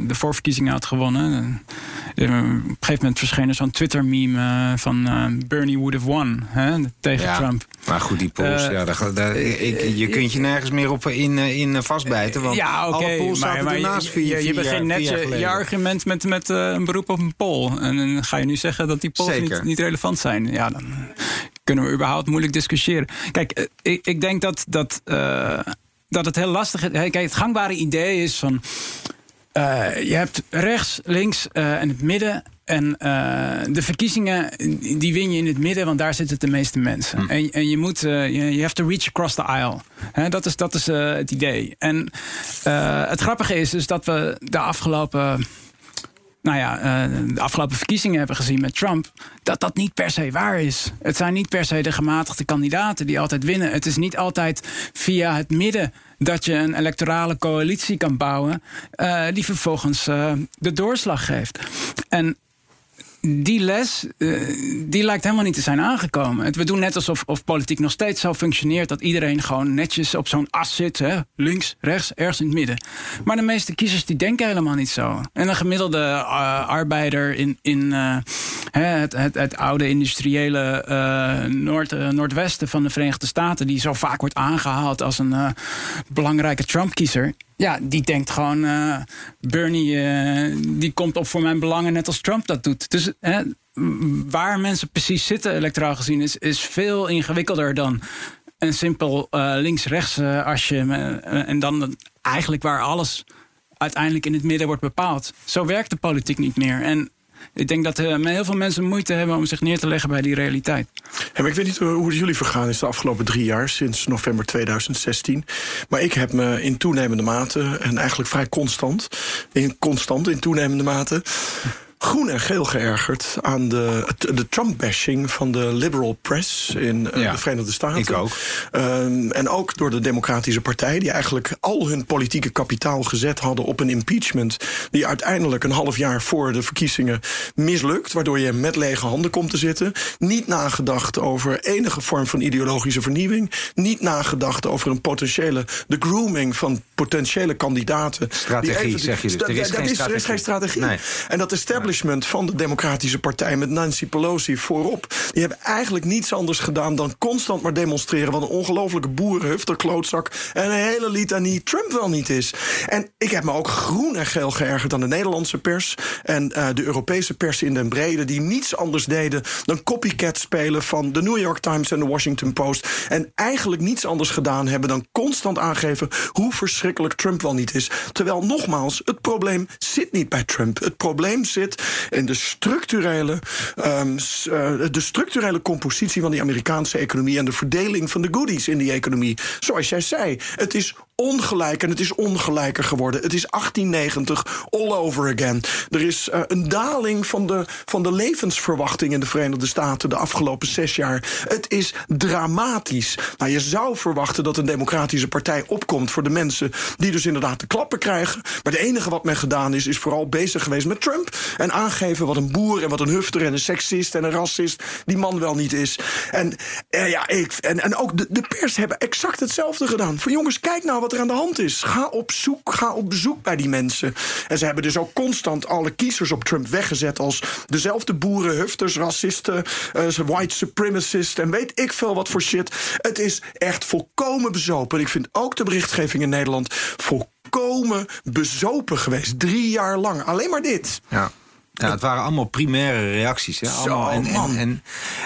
de voorverkiezingen had gewonnen, op een gegeven moment verscheen er zo'n Twitter-meme van Bernie would have won hè, tegen Trump. Maar goed, die polls, ja, daar, daar, ik, je kunt je nergens meer op in, in vastbijten. Want ja, oké, maar, maar je, je, je begint net je, je, argument met, met een beroep op een poll. En dan ga je nu zeggen dat die polls niet, niet relevant zijn. Ja, dan kunnen we überhaupt moeilijk discussiëren. Kijk, eh, ik, ik denk dat, dat, uh, dat het heel lastig is. Kijk, het gangbare idee is van. Uh, je hebt rechts, links uh, en het midden. En de verkiezingen, die win je in het midden, want daar zitten de meeste mensen. Hm. En, en je moet, je, have to reach across the aisle. He, dat is, dat is het idee. En het grappige is dus dat we de afgelopen nou ja, uh, de afgelopen verkiezingen hebben gezien met Trump, dat dat niet per se waar is. Het zijn niet per se de gematigde kandidaten die altijd winnen. Het is niet altijd via het midden dat je een electorale coalitie kan bouwen, uh, die vervolgens uh, de doorslag geeft. En die les, uh, die lijkt helemaal niet te zijn aangekomen. We doen net alsof of politiek nog steeds zo functioneert... dat iedereen gewoon netjes op zo'n as zit. Hè? Links, rechts, ergens in het midden. Maar de meeste kiezers die denken helemaal niet zo. En een gemiddelde uh, arbeider in, in uh, het, het, het, oude industriële Noord, Noordwesten van de Verenigde Staten... die zo vaak wordt aangehaald als een belangrijke Trump-kiezer... Ja, die denkt gewoon, uh, Bernie uh, die komt op voor mijn belangen net als Trump dat doet. Dus hè, waar mensen precies zitten, electoraal gezien, is, is veel ingewikkelder dan een simpel uh, links-rechts asje. en dan eigenlijk waar alles uiteindelijk in het midden wordt bepaald. Zo werkt de politiek niet meer. En ik denk dat uh, heel veel mensen moeite hebben om zich neer te leggen bij die realiteit. Ja, ik weet niet hoe het jullie vergaan is de afgelopen drie jaar, sinds november 2016. Maar ik heb me in toenemende mate, en eigenlijk vrij constant, in, constant in toenemende mate groen en geel geërgerd aan de, de Trump-bashing van de liberal press in uh, de Verenigde Staten. Ik ook. Um, en ook door de Democratische Partij, die eigenlijk al hun politieke kapitaal gezet hadden op een impeachment. Die uiteindelijk een half jaar voor de verkiezingen mislukt. Waardoor je met lege handen komt te zitten. Niet nagedacht over enige vorm van ideologische vernieuwing. Niet nagedacht over een potentiële. de grooming van potentiële kandidaten. Strategie, zeg je dus. Er is, geen, strategie. er is geen strategie. Nee. En dat establishment van de Democratische Partij met Nancy Pelosi voorop. Die hebben eigenlijk niets anders gedaan dan constant maar demonstreren wat een ongelofelijke boerenhufter, klootzak en een hele litanie Trump wel niet is. En ik heb me ook groen en geel geërgerd aan de Nederlandse pers en uh, de Europese pers in den brede, die niets anders deden dan copycat spelen van de New York Times en de Washington Post. En eigenlijk niets anders gedaan hebben dan constant aangeven hoe verschrikkelijk Trump wel niet is. Terwijl nogmaals, het probleem zit niet bij Trump. Het probleem zit en de structurele, um, de structurele compositie van die Amerikaanse economie en de verdeling van de goodies in die economie. Zoals jij zei, het is ongelijk en het is ongelijker geworden. Het is 1890 all over again. Er is uh, een daling van de, van de levensverwachting in de Verenigde Staten de afgelopen zes jaar. Het is dramatisch. Nou, je zou verwachten dat een democratische partij opkomt voor de mensen die dus inderdaad de klappen krijgen. Maar het enige wat men gedaan is, is vooral bezig geweest met Trump. En aangeven wat een boer en wat een hufter en een seksist en een racist die man wel niet is. En, eh, ja, ik, en, en ook de, de pers hebben exact hetzelfde gedaan. Van jongens, kijk nou wat er aan de hand is. Ga op zoek, ga op bezoek bij die mensen. En ze hebben dus ook constant alle kiezers op Trump weggezet als dezelfde boeren, hufters, racisten, uh, white supremacists en weet ik veel wat voor shit. Het is echt volkomen bezopen. Ik vind ook de berichtgeving in Nederland volkomen bezopen geweest. Drie jaar lang. Alleen maar dit. Ja. Ja, het waren allemaal primaire reacties. Hè? Allemaal, en, en,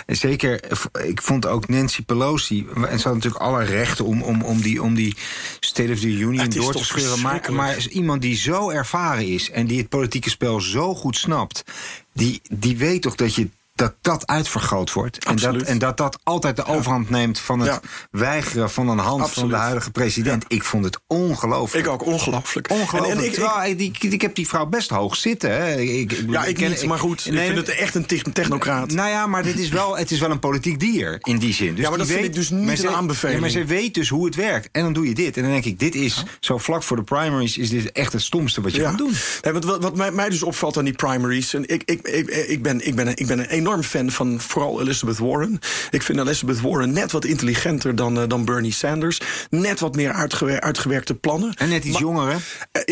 en, zeker, ik vond ook Nancy Pelosi. En ze had natuurlijk alle rechten om, om, om, die, om die State of the Union door te scheuren. Maar, maar is iemand die zo ervaren is en die het politieke spel zo goed snapt. Die, die weet toch dat je dat dat uitvergroot wordt. En dat, en dat dat altijd de overhand neemt van het weigeren van een hand van de huidige president. Ik vond het ongelooflijk. Ik ook ongelooflijk. Ongelooflijk. En, ik, ik, ik, heb die vrouw best hoog zitten. Hè. Ik, ja, ik, ken, niet, maar goed. ik vind het echt een technocraat. Nou ja, maar dit is wel, het is wel een politiek dier in die zin. Dus ja, maar dat weet, vind ik dus niet een aanbeveling. maar ze weet dus hoe het werkt. En dan doe je dit. En dan denk ik, dit is zo vlak voor de primaries... is dit echt het stomste wat je kan doen. wat, wat mij, mij, dus opvalt aan die primaries... en ik, ik, ik, ik, ben, ik, ben, ik ben een enorm fan van vooral Elizabeth Warren. Ik vind Elizabeth Warren net wat intelligenter dan, uh, dan Bernie Sanders. Net wat meer uitgewer uitgewerkte plannen. En net iets jonger, hè?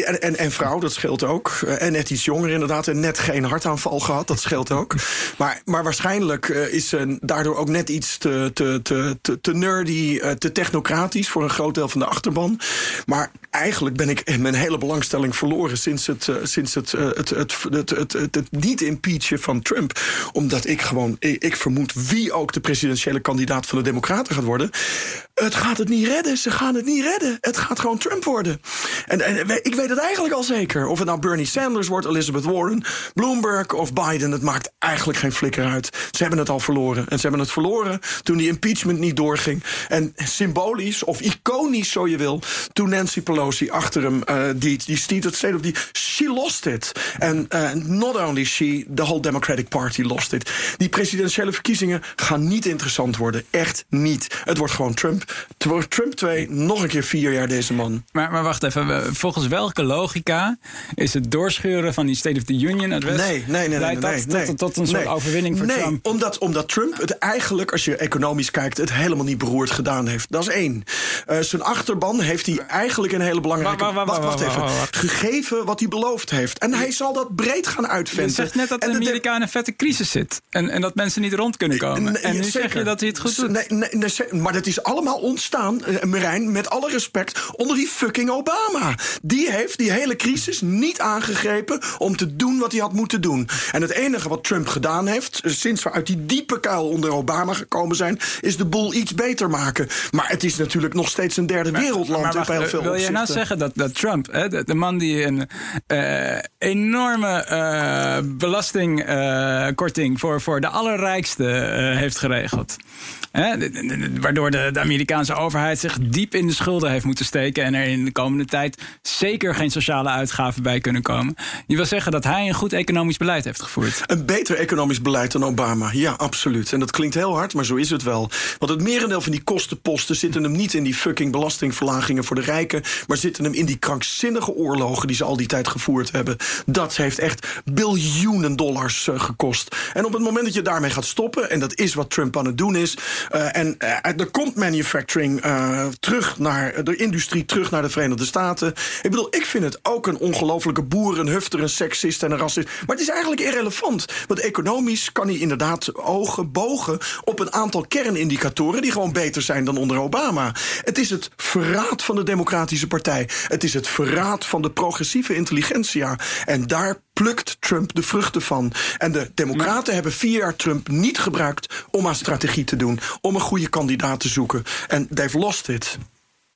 En, en, en, vrouw, dat scheelt ook. En net iets jonger, inderdaad. En net geen hartaanval gehad, dat scheelt ook. maar, maar waarschijnlijk is ze daardoor ook net iets te, te, te, te, te nerdy, te technocratisch voor een groot deel van de achterban. Maar eigenlijk ben ik mijn hele belangstelling verloren sinds het, sinds het, het, het, het, het, het, het, niet impeachen van Trump. Omdat ik gewoon, ik, ik vermoed wie ook de presidentiële kandidaat van de Democraten gaat worden. Het gaat het niet redden. Ze gaan het niet redden. Het gaat gewoon Trump worden. En, en ik weet het eigenlijk al zeker. Of het nou Bernie Sanders wordt, Elizabeth Warren, Bloomberg of Biden. Het maakt eigenlijk geen flikker uit. Ze hebben het al verloren. En ze hebben het verloren toen die impeachment niet doorging. En symbolisch of iconisch, zo je wil, toen Nancy Pelosi achter hem, uh, die, die stiet het state of die. She lost it. En uh, not only she, the whole Democratic Party lost it. Die presidentiële verkiezingen gaan niet interessant worden. Echt niet. Het wordt gewoon Trump. Trump 2, nog een keer vier jaar deze man. Maar, maar wacht even, volgens welke logica is het doorscheuren van die State of the Union adres? Nee, nee, nee. nee, nee, nee, tot, tot, een soort overwinning voor nee, Trump? Omdat, omdat Trump het eigenlijk, als je economisch kijkt, het helemaal niet beroerd gedaan heeft. Dat is één. Uh, zijn achterban heeft hij eigenlijk een hele belangrijke. Wacht, wacht, wacht even. Gegeven wat hij beloofd heeft. En hij zal dat breed gaan uitventen. Je zegt net dat de een vette crisis zit. En, en dat mensen niet rond kunnen komen. En nu zeg je dat hij het goed doet. Nee, nee, maar dat is allemaal ontstaan, uh, Marijn, met alle respect, onder die fucking Obama. Die heeft die hele crisis niet aangegrepen om te doen wat hij had moeten doen. En het enige wat Trump gedaan heeft, sinds we uit die diepe kuil onder Obama gekomen zijn, is de boel iets beter maken. Maar het is natuurlijk nog steeds een derde wereldland maar, maar op heel veel Wil je nou zeggen dat, dat Trump, hè, de, de, man die een uh, enorme uh, belastingkorting uh, voor, voor de allerrijkste heeft geregeld. Waardoor de, de, Amerikaanse overheid zich diep in de schulden heeft moeten steken. En er in de komende tijd zeker geen sociale uitgaven bij kunnen komen. Je wil zeggen dat hij een goed economisch beleid heeft gevoerd. Een beter economisch beleid dan Obama. Ja, absoluut. En dat klinkt heel hard, maar zo is het wel. Want het merendeel van die kostenposten zitten hem niet in die fucking belastingverlagingen voor de rijken. Maar zitten hem in die krankzinnige oorlogen die ze al die tijd gevoerd hebben. Dat heeft echt biljoenen dollars uh, gekost. En op het moment dat je daarmee gaat stoppen, en dat is wat Trump aan het doen is. Uh, en uh, er komt manufacturing terug naar de industrie, terug naar de Verenigde Staten. Ik bedoel, ik vind het ook een ongelofelijke boer, een hufter, een seksist en een racist. Maar het is eigenlijk irrelevant. Want economisch kan hij inderdaad ogen bogen op een aantal kernindicatoren die gewoon beter zijn dan onder Obama. Het is het verraad van de Democratische Partij. Het is het verraad van de progressieve intelligentsia. En daar plukt Trump de vruchten van. En de Democraten maar... hebben vier jaar Trump niet gebruikt om aan strategie te doen, om een goede kandidaat te zoeken. En they've lost it.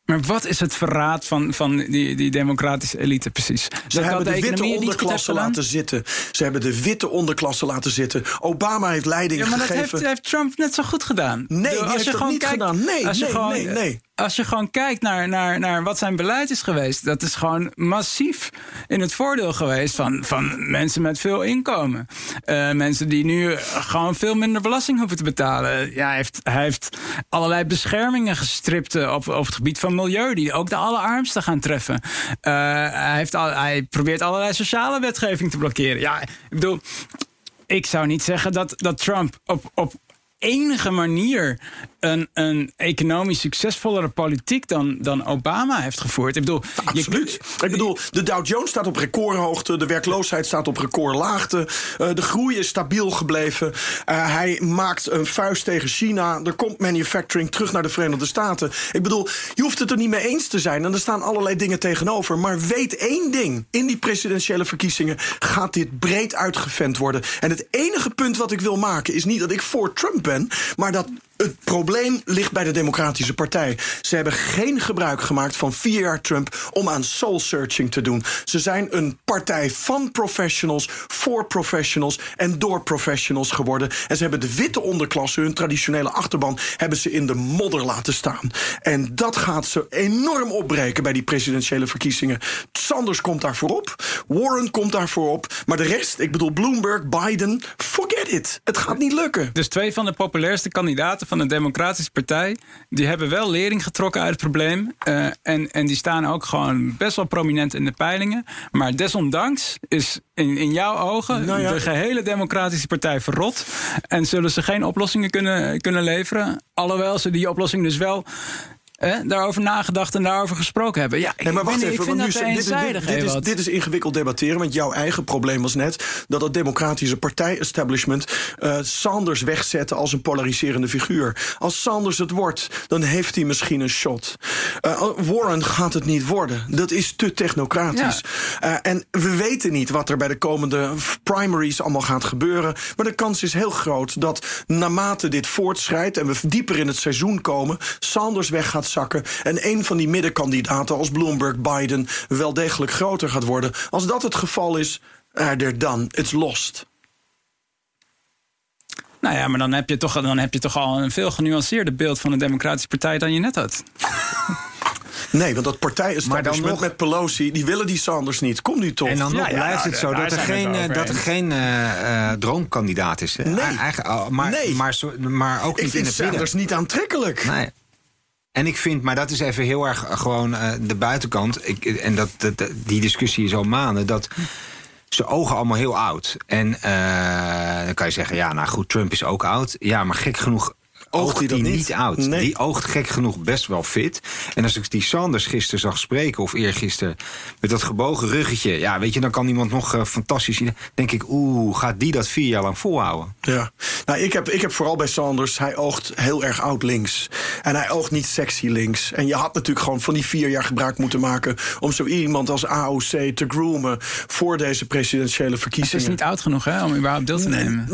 Maar wat is het verraad van, van die, die democratische elite precies? Ze dat hebben de, de witte onderklasse laten zitten. Ze hebben de witte onderklasse laten zitten. Obama heeft leiding ja, maar gegeven. Dat heeft, heeft Trump net zo goed gedaan. Nee, die heeft dat niet kijkt, gedaan. Nee, nee, gewoon, nee, nee. Als je gewoon kijkt naar, naar, naar wat zijn beleid is geweest, dat is gewoon massief in het voordeel geweest van, van mensen met veel inkomen. Uh, mensen die nu gewoon veel minder belasting hoeven te betalen. Ja, hij, heeft, heeft allerlei beschermingen gestript op, op het gebied van milieu, die ook de allerarmsten gaan treffen. Uh, hij, heeft al, hij probeert allerlei sociale wetgeving te blokkeren. Ja, ik bedoel, ik zou niet zeggen dat, dat Trump op, op enige manier een, een economisch succesvollere politiek dan, dan Obama heeft gevoerd. Ik bedoel, Absoluut. Ik bedoel, de Dow Jones staat op recordhoogte, de werkloosheid staat op recordlaagte, uh, de groei is stabiel gebleven. Uh, hij maakt een vuist tegen China. Er komt manufacturing terug naar de Verenigde Staten. Ik bedoel, je hoeft het er niet mee eens te zijn. En er staan allerlei dingen tegenover. Maar weet één ding: in die presidentiële verkiezingen gaat dit breed uitgevent worden. En het enige punt wat ik wil maken is niet dat ik voor Trump ben, maar dat het probleem ligt bij de Democratische Partij. Ze hebben geen gebruik gemaakt van vier jaar Trump om aan soul searching te doen. Ze zijn een partij van professionals, voor professionals en door professionals geworden. En ze hebben de witte onderklasse, hun traditionele achterban, hebben ze in de modder laten staan. En dat gaat ze enorm opbreken bij die presidentiële verkiezingen. Sanders komt daarvoor op, Warren komt daarvoor op. Maar de rest, ik bedoel Bloomberg, Biden, forget it. Het gaat niet lukken. Dus twee van de populairste kandidaten kandidaten van de Democratische Partij... die hebben wel lering getrokken uit het probleem. Uh, en, en die staan ook gewoon best wel prominent in de peilingen. Maar desondanks is in, in jouw ogen nou ja. de gehele Democratische Partij verrot. En zullen ze geen oplossingen kunnen, kunnen leveren. Alhoewel ze die oplossing dus wel daarover nagedacht en daarover gesproken hebben. Ja, nee, maar wacht even, ik vind dat nu, dit, dit, dit, is, dit is ingewikkeld debatteren, want jouw eigen probleem was net dat het democratische partij-establishment uh, Sanders wegzette als een polariserende figuur. Als Sanders het wordt, dan heeft hij misschien een shot. Uh, Warren gaat het niet worden. Dat is te technocratisch. Ja. Uh, en we weten niet wat er bij de komende primaries allemaal gaat gebeuren. Maar de kans is heel groot dat naarmate dit voortschrijdt en we dieper in het seizoen komen, Sanders weg gaat En een van die middenkandidaten als Bloomberg, Biden wel degelijk groter gaat worden. Als dat het geval is, er dan, it's lost. Nou ja, maar dan heb, je toch, dan heb je toch al een veel genuanceerder beeld van de Democratische Partij dan je net had. Nee, want dat partij is nog... met Pelosi, die willen die Sanders niet. Kom nu toch. En dan nog blijft het zo dat er geen, dat er geen uh, droomkandidaat is. Nee. Eigen, oh, maar, nee. Maar, maar, ook niet in het Sanders niet aantrekkelijk. Nee. En ik vind, maar dat is even heel erg gewoon uh, de buitenkant. Ik, en dat, die discussie is al maanden. Dat ze ogen allemaal heel oud. En uh, dan kan je zeggen, ja, nou goed, Trump is ook oud. Ja, maar gek genoeg oogt hij niet? niet oud. Nee. Die oogt gek genoeg best wel fit. En als ik die Sanders gisteren zag spreken, of eergisteren... met dat gebogen ruggetje, ja, weet je, dan kan iemand nog uh, fantastisch zien. denk ik, oeh, gaat die dat vier jaar lang volhouden? Ja, nou, ik heb, ik heb vooral bij Sanders, hij oogt heel erg oud links. En hij oogt niet sexy links. En je had natuurlijk gewoon van die vier jaar gebruik moeten maken... om zo iemand als AOC te groomen voor deze presidentiële verkiezingen. Het is niet oud genoeg, hè, om überhaupt deel te nemen.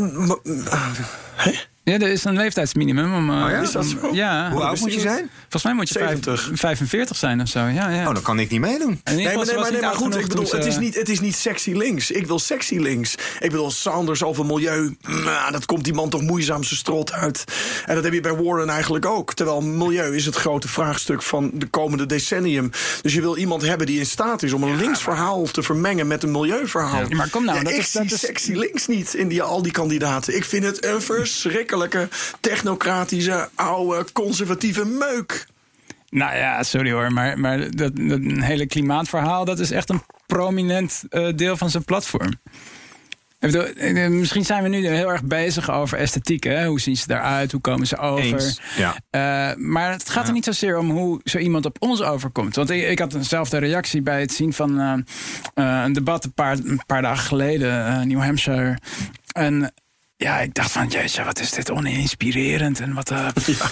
Hè? Ja, er is een leeftijdsminimum. Om, oh ja? Is dat zo? Ja. Hoe oud moet je zijn? Volgens mij moet je 70. 45 zijn of zo. Ja, ja. Oh, dan kan ik niet meedoen. Nee, maar, nee, maar, nee, maar goed, ik bedoel, het, is niet, het is niet sexy links. Ik wil sexy links. Ik bedoel, Sanders over milieu, nou, dat komt die man toch moeizaam zijn strot uit. En dat heb je bij Warren eigenlijk ook. Terwijl milieu is het grote vraagstuk van de komende decennium. Dus je wil iemand hebben die in staat is om een links verhaal te vermengen met een milieuverhaal. Ja, maar kom nou, dat ik is, zie dat is... sexy links niet in die, al die kandidaten. Ik vind het een verschrikkelijk technocratische, oude, conservatieve meuk. Nou ja, sorry hoor, maar, maar dat, dat hele klimaatverhaal... dat is echt een prominent uh, deel van zijn platform. Eh, misschien zijn we nu heel erg bezig over esthetiek. Hè? Hoe zien ze eruit? Hoe komen ze over? ja. Uh, maar het gaat er niet zozeer om hoe zo iemand op ons overkomt. Want ik, ik had eenzelfde reactie bij het zien van uh, een debat een paar, een paar dagen geleden, New Hampshire. En ja, ik dacht van, jeetje, wat is dit oninspirerend. En wat... Uh, ja.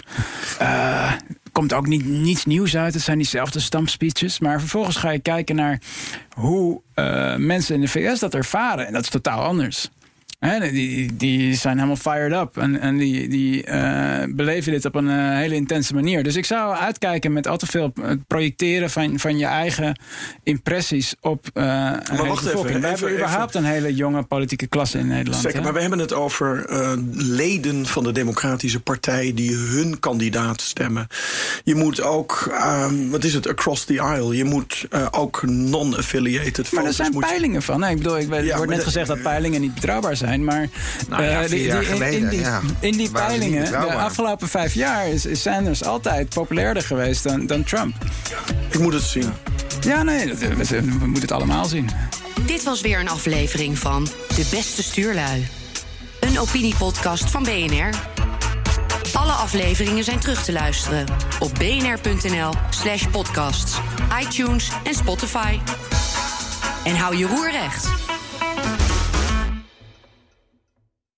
uh, komt ook niet, niets nieuws uit. Het zijn diezelfde stampspeeches. Maar vervolgens ga je kijken naar hoe uh, mensen in de VS dat ervaren. En dat is totaal anders die, die zijn helemaal fired up. En, en die, die uh, beleven dit op een uh, hele intense manier. Dus ik zou uitkijken met al te veel projecteren van, van je eigen impressies op uh, maar wacht even, even, We hebben überhaupt een hele jonge politieke klasse in Nederland. Zeker, maar we hebben het over leden van de Democratische Partij die hun kandidaat stemmen. Je moet ook, um, wat is het, across the aisle. Je moet ook non-affiliated Maar er zijn peilingen van. Nee, ik bedoel, ik, ja, wordt net gezegd dat peilingen niet betrouwbaar zijn zijn. Maar nou ja, uh, die, die, geleden, in, die, ja. in die peilingen, de afgelopen vijf jaar is, is Sanders altijd populairder geweest dan, dan Trump. Ik moet het zien. Ja, nee, we, we moeten het allemaal zien. Dit was weer een aflevering van De Beste Stuurlui. Een opiniepodcast van BNR. Alle afleveringen zijn terug te luisteren op bnr.nl slash podcasts, iTunes en Spotify. En hou je roer recht.